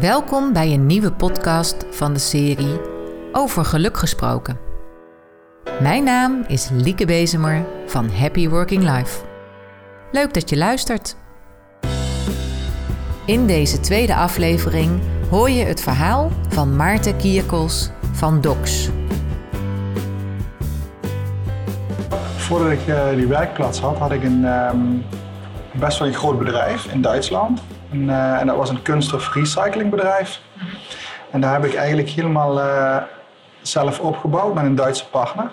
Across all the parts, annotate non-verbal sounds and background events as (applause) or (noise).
Welkom bij een nieuwe podcast van de serie Over Geluk Gesproken. Mijn naam is Lieke Bezemer van Happy Working Life. Leuk dat je luistert. In deze tweede aflevering hoor je het verhaal van Maarten Kierkels van DOCS. Voordat ik uh, die werkplaats had, had ik een ehm, best wel een groot bedrijf in Duitsland. En, uh, en dat was een kunststof recyclingbedrijf. En daar heb ik eigenlijk helemaal uh, zelf opgebouwd met een Duitse partner.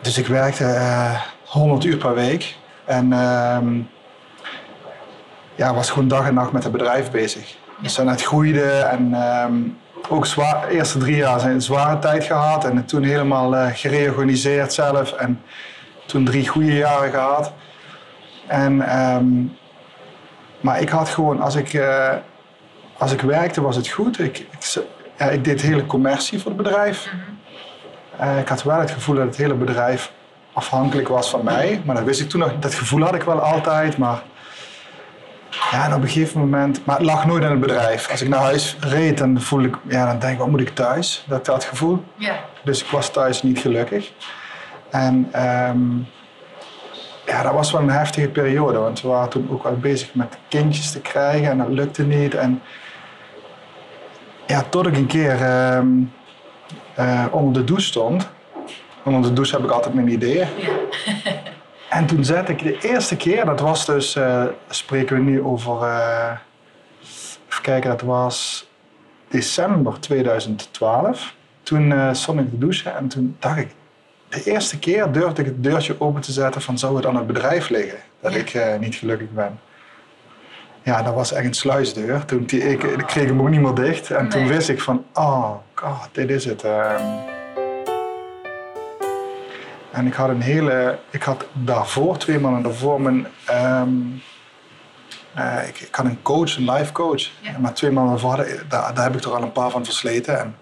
Dus ik werkte 100 uur per week. En ehm, ja, was gewoon dag en nacht met het bedrijf bezig. Dus toen het groeide en um, ook zwaar, de eerste drie jaar zijn een zware tijd gehad. En toen helemaal gereorganiseerd zelf. En toen drie goede jaren gehad. En, um, maar ik had gewoon, als ik, uh, als ik werkte was het goed. Ik, ik, ja, ik deed hele commercie voor het bedrijf. Uh, ik had wel het gevoel dat het hele bedrijf afhankelijk was van mij. Maar dat wist ik toen nog, dat gevoel had ik wel altijd. Maar ja, en op een gegeven moment, maar het lag nooit in het bedrijf. Als ik naar huis reed, dan voel ik, ja, dan denk ik, wat moet ik thuis? Dat dat gevoel. Ja. Dus ik was thuis niet gelukkig. En um, ja, dat was wel een heftige periode, want we waren toen ook al bezig met kindjes te krijgen en dat lukte niet. En ja, tot ik een keer um, uh, onder de douche stond. Onder de douche heb ik altijd mijn ideeën. Ja. (laughs) En toen zette ik de eerste keer, dat was dus, uh, spreken we nu over, uh, even kijken, dat was december 2012. Toen stond ik de douche en toen dacht ik, de eerste keer durfde ik het deurtje open te zetten van zou het aan het bedrijf liggen dat Ja. ik niet gelukkig ben. Ja, dat was echt een sluisdeur. Toen die, ik, ik kreeg hem ook niet meer dicht en toen wist ik van, oh god, dit is het. ehm. En ik had een hele. Ik had daarvoor, twee maanden daarvoor, mijn. ehm, eh, ik, ik had een coach, een life coach. Ja. Maar twee maanden daarvoor, daar, daar heb ik er al een paar van versleten. En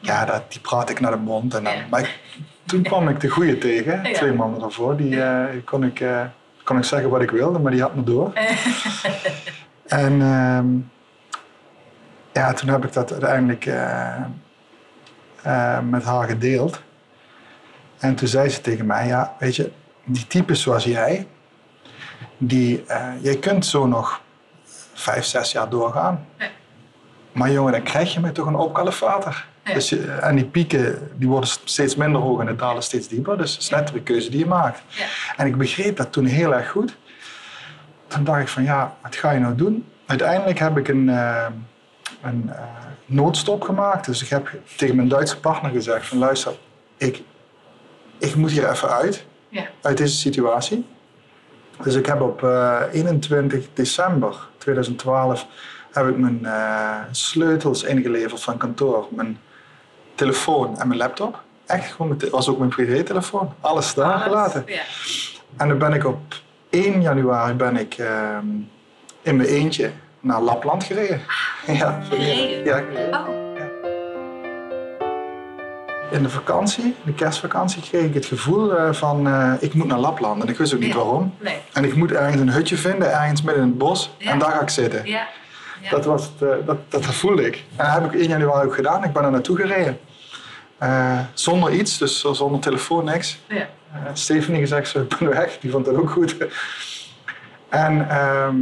ja, dat, die praat ik naar de mond. En dan, Ja. Maar ik- toen kwam ik de goede tegen, twee maanden daarvoor. Die eh, kon, ik, eh, kon ik zeggen wat ik wilde, maar die had me door. en ehm, ja, toen heb ik dat uiteindelijk eh, eh, met haar gedeeld. En toen zei ze tegen mij, ja, weet je, die types zoals jij, die, eh, jij kunt zo nog vijf, zes jaar doorgaan. Maar jongen, dan krijg je me toch een opkalefater. Ja. Dus je, en die pieken die worden steeds minder hoog en het dalen steeds dieper. Dus het is net de keuze die je maakt. Ja. En ik begreep dat toen heel erg goed. Toen dacht ik van ja, wat ga je nou doen? Uiteindelijk heb ik een, eh, een eh, noodstop gemaakt. Dus ik heb tegen mijn Duitse partner gezegd van luister, ik, ik moet hier even uit. Ja. Uit deze situatie. Dus ik heb op eh, 21 december 2012 heb ik mijn eh, sleutels ingeleverd van kantoor. Mijn telefoon en mijn laptop. Echt gewoon, te- was ook mijn privételefoon. Alles daar Alles. gelaten. Ja. En dan ben ik op 1 januari ben ik ehm, in mijn eentje naar Lapland gereden. Ja, Gereden? Ja, gereden. Oh, In de vakantie, de kerstvakantie, kreeg ik het gevoel eh, van eh, ik moet naar Lapland. En ik wist ook niet Ja. waarom. nee. En ik moet ergens een hutje vinden, ergens midden in het bos. Ja. En daar ga ik zitten. Ja. ja. Dat, was het, eh, dat, dat voelde ik. En dat heb ik 1 januari ook gedaan. Ik ben er naartoe gereden. Eh, zonder iets, dus zonder telefoon, niks. Ja. Uh, Stephanie gezegd, zo, ik ben weg. Die vond dat ook goed. en ehm,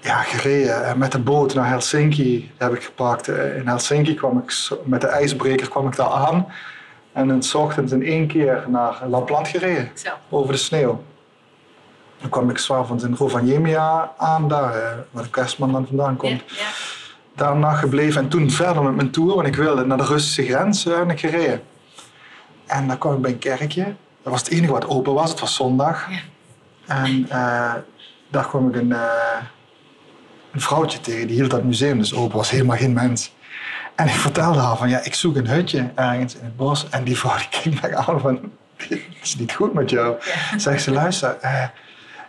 ja, gereden eh, met de boot naar Helsinki. Heb ik gepakt. In Helsinki kwam ik met de ijsbreker kwam ik daar aan. En dan 's ochtends in één keer naar Lapland gereden. Zo. Over de sneeuw. Dan kwam ik 's avonds in Rovaniemi aan, daar waar de kerstman dan vandaan komt. Ja. Nacht gebleven en toen verder met mijn tour, want ik wilde naar de Russische grens eh, en ik gereden. En dan kwam ik bij een kerkje. Dat was het enige wat open was, het was zondag. Ja. En eh, daar kwam ik een, eh, een vrouwtje tegen, die hield dat museum dus open, was helemaal geen mens. En ik vertelde haar van, ja, ik zoek een hutje ergens in het bos. En die vrouw die keek mij aan van, (laughs) het is niet goed met jou. Zegt ze, luister, eh,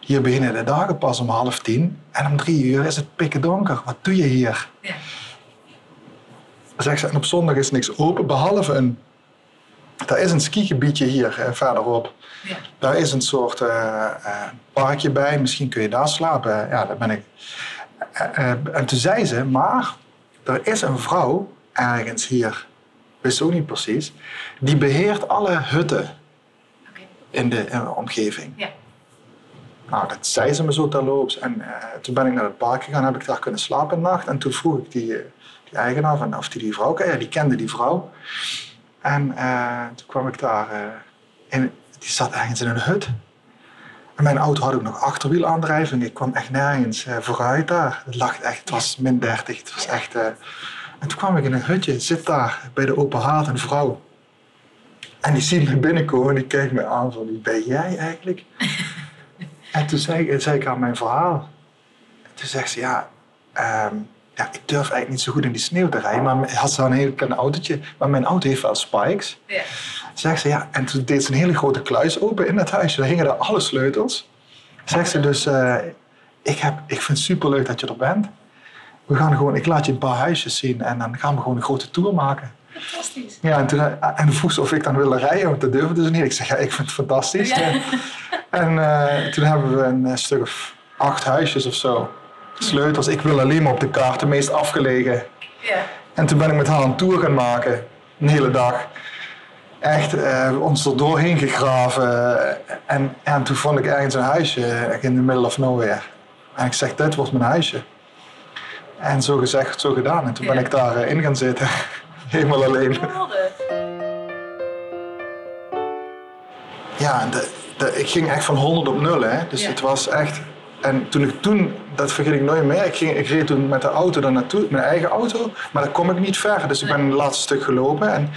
hier beginnen de dagen pas om half tien. En om drie uur is het pikken donker. Wat doe je hier? Ja. Zegt ze, en op zondag is niks open, behalve een... Daar is een skigebiedje hier eh, verderop. Ja. Daar is een soort eh, eh, parkje bij. Misschien kun je daar slapen. Ja, daar ben ik. eh, en toen zei ze, maar er is een vrouw ergens hier, wist ook niet precies, die beheert alle hutten in de, in de omgeving. Ja. Nou, dat zei ze me zo terloops. En eh, toen ben ik naar het park gegaan, heb ik daar kunnen slapen de nacht. En toen vroeg ik die, eigenaar van of die die vrouw. Ja, die kende die vrouw. En eh, toen kwam ik daar eh, in, die zat ergens in een hut. En mijn auto had ook nog achterwielaandrijving. Ik kwam echt nergens vooruit daar. Het lag echt, het was min 30. Het was echt... en toen kwam ik in een hutje, zit daar bij de open haard een vrouw. En die ziet me binnenkomen en die kijkt me aan van, wie ben jij eigenlijk? En toen zei, ik- zei ik haar mijn verhaal. En toen zegt ze, ja, ehm, ja, ik durf eigenlijk niet zo goed in die sneeuw te rijden. Maar had ze een heel klein autootje, maar mijn auto heeft wel spikes. Ja. Zegt ze, ja, en toen deed ze een hele grote kluis open in het huisje. Daar hingen daar alle sleutels. Zegt ze dus, eh, ik, heb, ik vind het superleuk dat je er bent. We gaan gewoon, ik laat je een paar huisjes zien en dan gaan we gewoon een grote tour maken. Fantastisch. Ja, en toen, en toen vroeg ze of ik dan wilde rijden, want dat durfde ze niet. Ik zeg, ja, ik vind het fantastisch. Ja. (laughs) En eh, toen hebben we een eh, stuk of acht huisjes of zo. Sleutels. Ik wil alleen maar op de kaart, de meest afgelegen. Ja. En toen ben ik met haar een tour gaan maken, een hele dag. Echt eh, ons er doorheen gegraven. En, en toen vond ik ergens een huisje in the middle of nowhere. En ik zeg, dit wordt mijn huisje. En zo gezegd, zo gedaan. En toen ben ik daarin in gaan zitten. Helemaal alleen. Ja, de, de, ik ging echt van 100 op 0. Hè. Dus Ja. het was echt. En toen ik toen, dat vergeet ik nooit meer, ik, ging, ik reed toen met de auto daar naartoe, mijn eigen auto, maar dan kom ik niet ver. Dus ik ben het laatste stuk gelopen. En,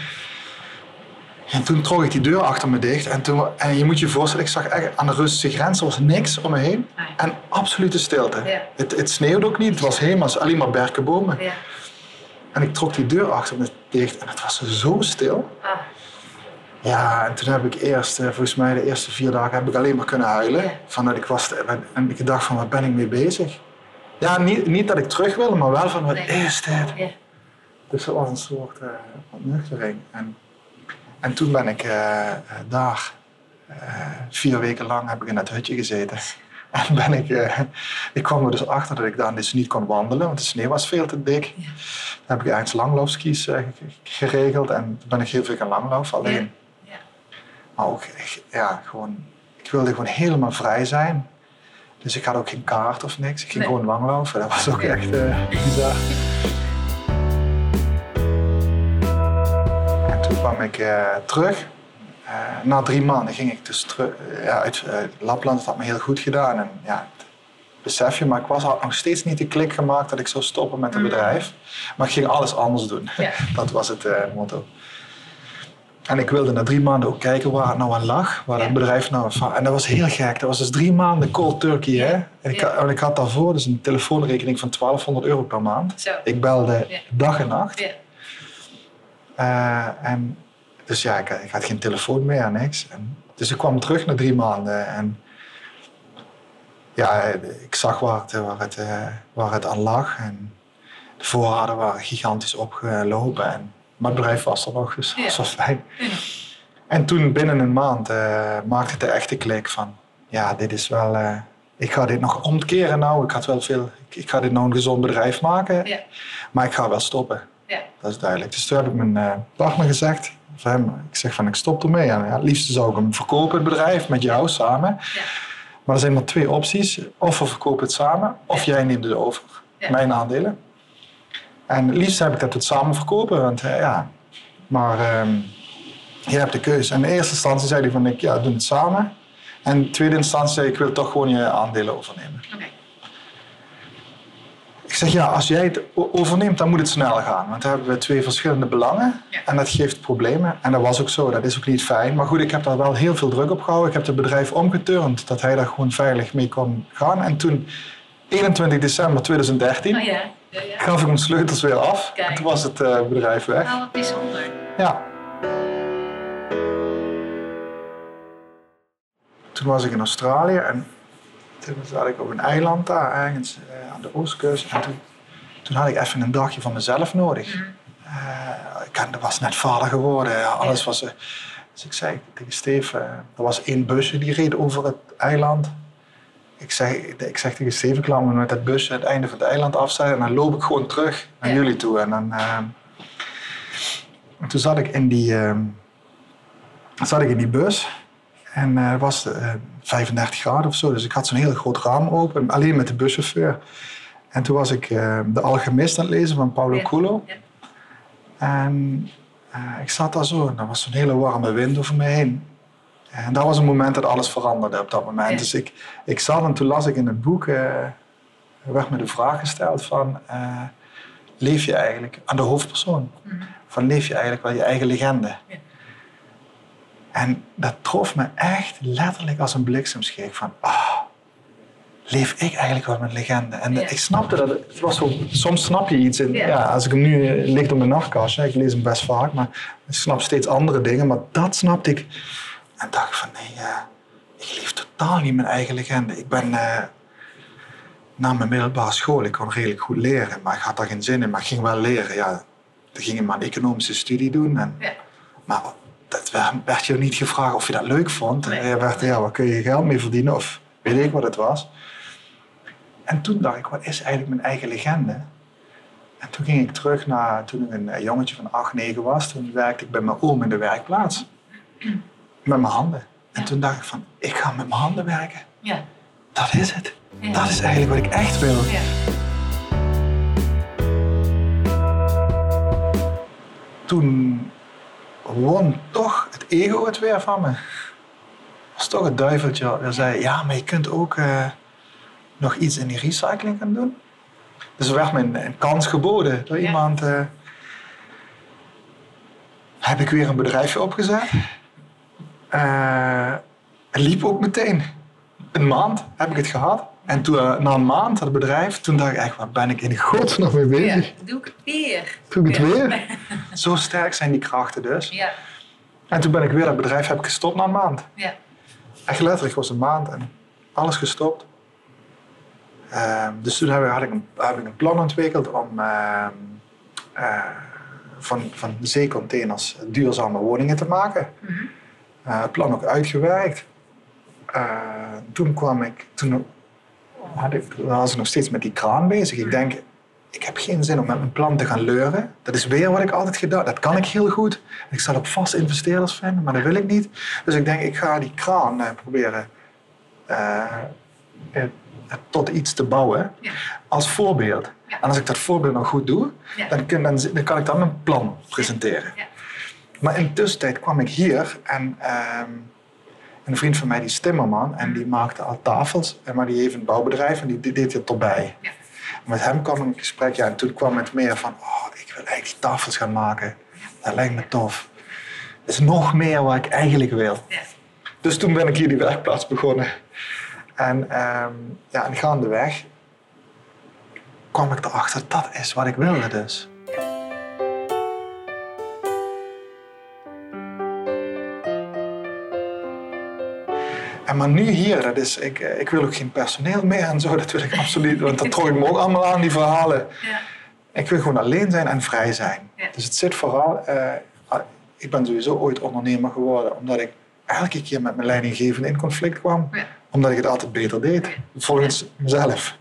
en toen trok ik die deur achter me dicht. En, toen, en je moet je voorstellen, ik zag echt aan de Russische grens, er was niks om me heen. Nee. En absolute stilte. Ja. Het, het sneeuwde ook niet, het was helemaal alleen maar berkenbomen. Ja. En ik trok die deur achter me dicht en het was zo stil. Ah. Ja, en toen heb ik eerst, eh, volgens mij de eerste vier dagen, heb ik alleen maar kunnen huilen. Ja. Van dat ik was, en ik dacht van, waar ben ik mee bezig? Ja, niet, niet dat ik terug wil, maar wel van, wat Nee. is dit? Ja. Dus dat was een soort uh, ontnuchtering. En, en toen ben ik eh, eh, daar, eh, vier weken lang heb ik in dat hutje gezeten. (laughs) En ben ik, eh, ik kwam er dus achter dat ik dan dus niet kon wandelen, want de sneeuw was veel te dik. Ja. Dan heb ik ergens langloopskis eh, ge- geregeld en toen ben ik heel veel gaan langlopen alleen. Ja. Maar ook, echt, ja, gewoon, ik wilde gewoon helemaal vrij zijn. Dus ik had ook geen kaart of niks. Ik ging Nee. gewoon langlopen. Dat was ook echt eh, bizar. En toen kwam ik eh, terug. Eh, na drie maanden ging ik dus terug ja, uit eh, Lapland. Dat had me heel goed gedaan. En ja, besef je, maar ik was had nog steeds niet de klik gemaakt dat ik zou stoppen met het Mm. bedrijf. Maar ik ging alles anders doen. Ja. (laughs) Dat was het eh, motto. En ik wilde na drie maanden ook kijken waar het nou aan lag, waar Ja. het bedrijf nou van. En dat was heel gek. Dat was dus drie maanden cold turkey. Hè? En, ik, Ja. en ik had daarvoor dus een telefoonrekening van 1200 euro per maand. Zo. Ik belde dag en nacht. Eh, en, dus ja, ik, ik had geen telefoon meer niks. En, dus ik kwam terug na drie maanden. En ja, ik zag waar het, waar het, eh, waar het aan lag. En de voorraden waren gigantisch opgelopen. En, maar het bedrijf was er nog, dus Ja. dat was fijn. Ja. En toen binnen een maand eh, maakte het de echte klik van... Ja, dit is wel... eh, ik ga dit nog omkeren nou. Ik, had wel veel, ik, ik ga dit nou een gezond bedrijf maken. Ja. Maar ik ga wel stoppen. Dat is duidelijk. Dus toen heb ik mijn eh, partner gezegd, voor hem, ik zeg van ik stop ermee. En ja, het liefst zou ik hem verkopen, het bedrijf, met jou samen. Ja. Maar er zijn maar twee opties. Of we verkopen het samen, of jij neemt het over. Ja. Mijn aandelen. En het liefst heb ik dat we het samen verkopen. Want eh, ja, maar ehm, je hebt de keuze. En in eerste instantie zei hij van ik, ja, doe het samen. En in tweede instantie zei ik, ik wil toch gewoon je aandelen overnemen. Oké. Ik zeg ja, als jij het overneemt, dan moet het snel gaan. Want dan hebben we twee verschillende belangen. Ja. En dat geeft problemen. En dat was ook zo, dat is ook niet fijn. Maar goed, ik heb daar wel heel veel druk op gehouden. Ik heb het bedrijf omgeturnd, dat hij daar gewoon veilig mee kon gaan. En toen, 21 december 2013, Oh ja. Ja, ja. gaf ik mijn sleutels weer af. Kijk. En toen was het eh, bedrijf weg. Nou, wat bijzonder. Ja. Toen was ik in Australië en toen zat ik op een eiland daar ergens eh, aan de oostkust. En toen, toen had ik even een dagje van mezelf nodig. Mhm. Eh, ik had- was net vader geworden, alles was... eh, dus ik zei tegen Steve, eh, er was één busje die reed over het eiland. ik zeg, ik zeg tegen Steven, ik laat me met dat busje het einde van het eiland afzetten. En dan loop ik gewoon terug naar Ja. jullie toe. En dan, en toen zat ik in die, eh, zat ik in die bus. En eh, het was eh, 35 graden of zo. Dus ik had zo'n heel groot raam open. Alleen met de buschauffeur. En toen was ik eh, De Alchemist aan het lezen van Paulo Ja. Coelho. Ja. En eh, ik zat daar zo. En er was zo'n hele warme wind over me heen. En dat was een moment dat alles veranderde op dat moment. Ja. Dus ik, ik zat en toen las ik in het boek, eh, er werd me de vraag gesteld van, eh, leef je eigenlijk aan de hoofdpersoon? Mhm. Van leef je eigenlijk wel je eigen legende? En dat trof me echt letterlijk als een bliksemscheek van, ah, leef ik eigenlijk wel mijn legende? En ik snapte dat, het was zo, soms snap je iets in, Ja. ja. als ik hem nu eh, ligt op mijn nachtkastje, ik lees hem best vaak, maar ik snap steeds andere dingen, maar dat snapte ik. En dacht ik van, nee, ik leef totaal niet mijn eigen legende. Ik ben eh, na mijn middelbare school, ik kon redelijk goed leren, maar ik had daar geen zin in, maar ik ging wel leren. Ja, dan ging ik maar een economische studie doen. En, Ja. maar dat werd, je niet gevraagd of je dat leuk vond. Nee. En je werd, ja, waar kun je geld mee verdienen? Of weet ik wat het was. En toen dacht ik, wat is eigenlijk mijn eigen legende? En toen ging ik terug naar, toen ik een jongetje van 8, 9 was, toen werkte ik bij mijn oom in de werkplaats. Met mijn handen. En toen dacht ik van, ik ga met mijn handen werken. Ja. Dat is het. Ja. Dat is eigenlijk wat ik echt wil. Ja. Toen won toch het ego het weer van me. was toch het duiveltje dat zei, ja, maar je kunt ook eh, nog iets in die recycling gaan doen. Dus er werd me een, een kans geboden door Ja. iemand. eh, heb ik weer een bedrijfje opgezet. Eh, het liep ook meteen. Een maand heb ik het gehad. En toen, eh, na een maand, dat bedrijf, toen dacht ik echt, waar ben ik in godsnaam mee bezig? Ja. Doe ik het weer. Doe ik het weer? (laughs) Zo sterk zijn die krachten dus. Ja. En toen ben ik weer dat bedrijf heb ik gestopt na een maand. Ja. Echt letterlijk was een maand en alles gestopt. Ehm, dus toen heb ik, had ik, een, heb ik een plan ontwikkeld om ehm, eh, van, van zeecontainers duurzame woningen te maken. Het plan ook uitgewerkt. Toen kwam ik, toen had ik, was ik nog steeds met die kraan bezig. Ik denk, ik heb geen zin om met mijn plan te gaan leuren. Dat is weer wat ik altijd gedaan Dat kan ik heel goed. Ik zal op vaste investeerders vinden, maar dat wil ik niet. Dus ik denk, ik ga die kraan eh, proberen eh, eh, tot iets te bouwen. Ja. Als voorbeeld. Ja. En als ik dat voorbeeld nog goed doe, Ja. dan, kun- dan, dan kan ik dan mijn plan presenteren. Maar in de tussentijd kwam ik hier en ehm, een vriend van mij, die is timmerman, en die maakte al tafels, en maar die heeft een bouwbedrijf en die, deed het erbij. Ja. Met hem kwam ik in gesprek, ja, en toen kwam het meer van, oh, ik wil eigenlijk die tafels gaan maken. Dat lijkt me tof. Dat is nog meer wat ik eigenlijk wil. Ja. Dus toen ben ik hier die werkplaats begonnen. En ehm ja, en gaandeweg kwam ik erachter, dat is wat ik wilde dus. En maar nu hier, dat is, ik, eh, ik wil ook geen personeel meer en zo, dat wil ik (laughs) absoluut, want dat trok ik me ook allemaal aan, die verhalen. Ja. Ik wil gewoon alleen zijn en vrij zijn. Ja. Dus het zit vooral, eh, ik ben sowieso ooit ondernemer geworden, omdat ik elke keer met mijn leidinggevende in conflict kwam, Ja. omdat ik het altijd beter deed, volgens mezelf.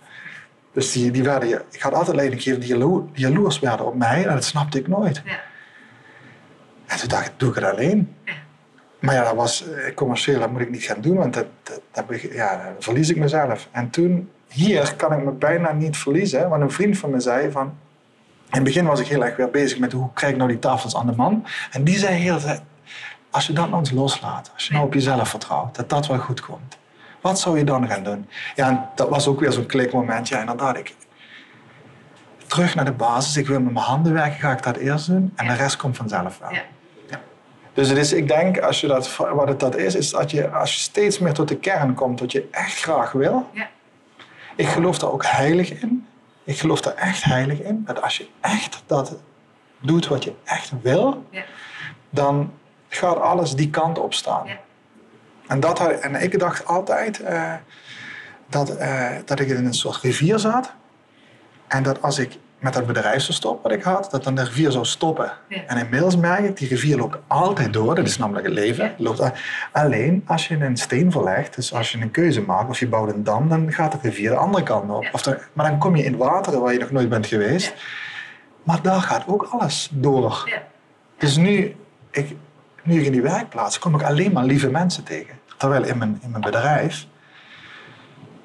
Dus die, die werden, ik had altijd leidinggevenden die, jalo- die jaloers werden op mij en dat snapte ik nooit. Ja. En toen dacht ik, doe ik het alleen? Maar ja, dat was eh, commercieel, dat moet ik niet gaan doen, want dat, dat, ja, dan verlies ik mezelf. En toen, hier kan ik me bijna niet verliezen, want een vriend van me zei van... In het begin was ik heel erg weer bezig met hoe krijg ik nou die tafels aan de man. En die zei heel als je dat nou eens loslaat, als je nou op jezelf vertrouwt, dat dat wel goed komt. Wat zou je dan gaan doen? Ja, dat was ook weer zo'n klikmoment. Ja, inderdaad, ik, terug naar de basis. Ik wil met mijn handen werken, ga ik dat eerst doen. En de rest komt vanzelf wel. Dus het is, ik denk, als je dat, wat het dat is, is dat je, als je steeds meer tot de kern komt wat je echt graag wil. Ja. Ik geloof daar ook heilig in. Ik geloof daar echt heilig in. Dat als je echt dat doet wat je echt wil, Ja. dan gaat alles die kant op staan. Ja. En, dat, en ik dacht altijd eh, dat, eh, dat ik in een soort rivier zat. En dat als ik met dat bedrijfsverstop wat ik had, dat dan de rivier zou stoppen. Ja. En inmiddels merk ik, die rivier loopt altijd door. Dat is namelijk het leven. Ja. Loopt Alleen als je een steen verlegt, dus als je een keuze maakt of je bouwt een dam, dan gaat de rivier de andere kant op. Ja. Of maar dan kom je in wateren waar je nog nooit bent geweest. Maar daar gaat ook alles door. Dus nu ik, nu ik in die werkplaats kom ik alleen maar lieve mensen tegen. Terwijl in mijn, in mijn bedrijf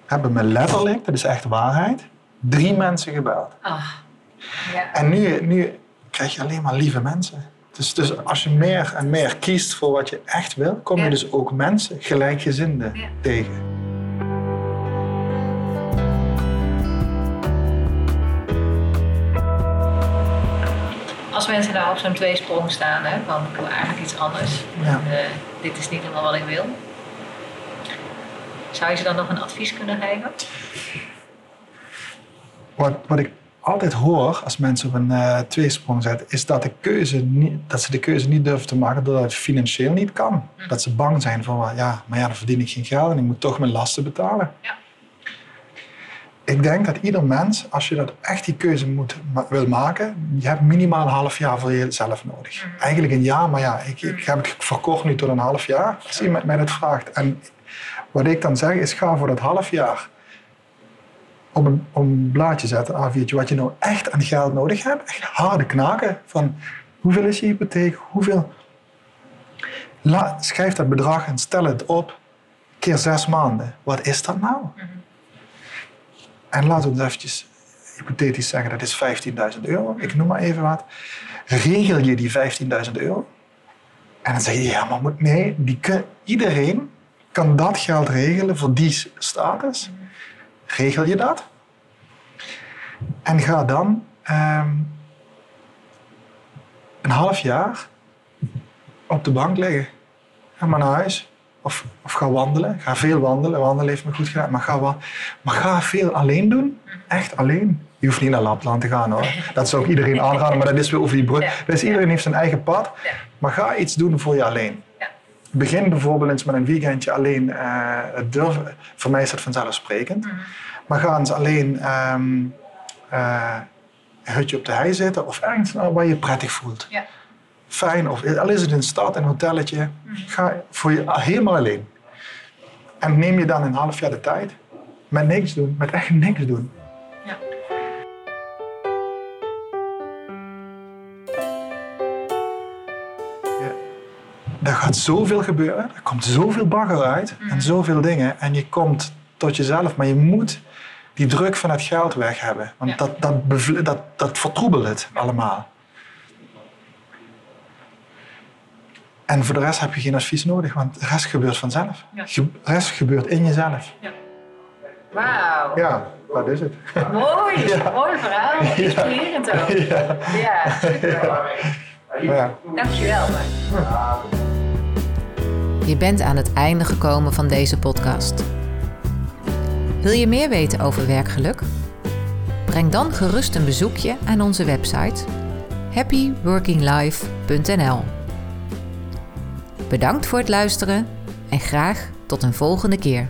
hebben me letterlijk, dat is echt waarheid, drie mensen gebeld. Ah. Ja. En nu, nu krijg je alleen maar lieve mensen. Dus, dus als je meer en meer kiest voor wat je echt wil, kom je dus ook mensen, gelijkgezinden, Ja. tegen. Als mensen nou op zo'n tweesprong staan, hè, van ik wil eigenlijk iets anders. Ja. En, eh, dit is niet helemaal wat ik wil. Zou je ze dan nog een advies kunnen geven? Wat, wat ik altijd hoor als mensen op een eh, tweesprong zetten, is dat, de keuze niet, dat ze de keuze niet durven te maken doordat het financieel niet kan. Dat ze bang zijn van, ja, maar ja, dan verdien ik geen geld en ik moet toch mijn lasten betalen. Ja. Ik denk dat ieder mens, als je dat echt die keuze moet, wil maken, je hebt minimaal een half jaar voor jezelf nodig. Eigenlijk een jaar, maar ja, ik, ik heb het verkocht nu tot een half jaar, als iemand mij dat vraagt. En wat ik dan zeg is, ga voor dat half jaar op een, op een blaadje zetten, A4'tje, wat je nou echt aan geld nodig hebt. Echt harde knaken van hoeveel is je hypotheek, hoeveel. La, schrijf dat bedrag en stel het op keer zes maanden. Wat is dat nou? En laten we eens eventjes hypothetisch zeggen, dat is 15.000 euro. Ik noem maar even wat. Regel je die 15.000 euro? En dan zeg je, ja, maar moet, nee, die kun, iedereen kan dat geld regelen voor die status. Regel je dat? En ga dan ehm, een half jaar op de bank liggen. Ga maar naar huis. Of, of ga wandelen. Ga veel wandelen. Wandelen heeft me goed gedaan. Maar ga, maar ga veel alleen doen. Echt alleen. Je hoeft niet naar Lapland te gaan hoor. Dat zou ik iedereen aanraden. Maar dat is weer over die brug. Dus iedereen heeft zijn eigen pad. Maar ga iets doen voor je alleen. Begin bijvoorbeeld eens met een weekendje alleen eh, het durven. Voor mij is dat vanzelfsprekend. Maar ga eens alleen ehm, eh, een hutje op de hei zitten of ergens nou waar je je prettig voelt. Ja. Fijn, of al is het in een stad, een hotelletje. Ga voor je helemaal alleen. En neem je dan een half jaar de tijd met niks doen, met echt niks doen. Er gaat zoveel gebeuren, er komt zoveel bagger uit en zoveel dingen. En je komt tot jezelf, maar je moet die druk van het geld weg hebben. Want Ja. dat, dat, dat, dat vertroebelt het allemaal. En voor de rest heb je geen advies nodig, want de rest gebeurt vanzelf. Ja. De rest gebeurt in jezelf. Wauw. Ja, dat is het. Mooi. Ja. Mooi verhaal. Inspirerend ook. Ja. Ja, super. Ja. Dankjewel. Je bent aan het einde gekomen van deze podcast. Wil je meer weten over werkgeluk? Breng dan gerust een bezoekje aan onze website happyworkinglife.nl. Bedankt voor het luisteren en graag tot een volgende keer.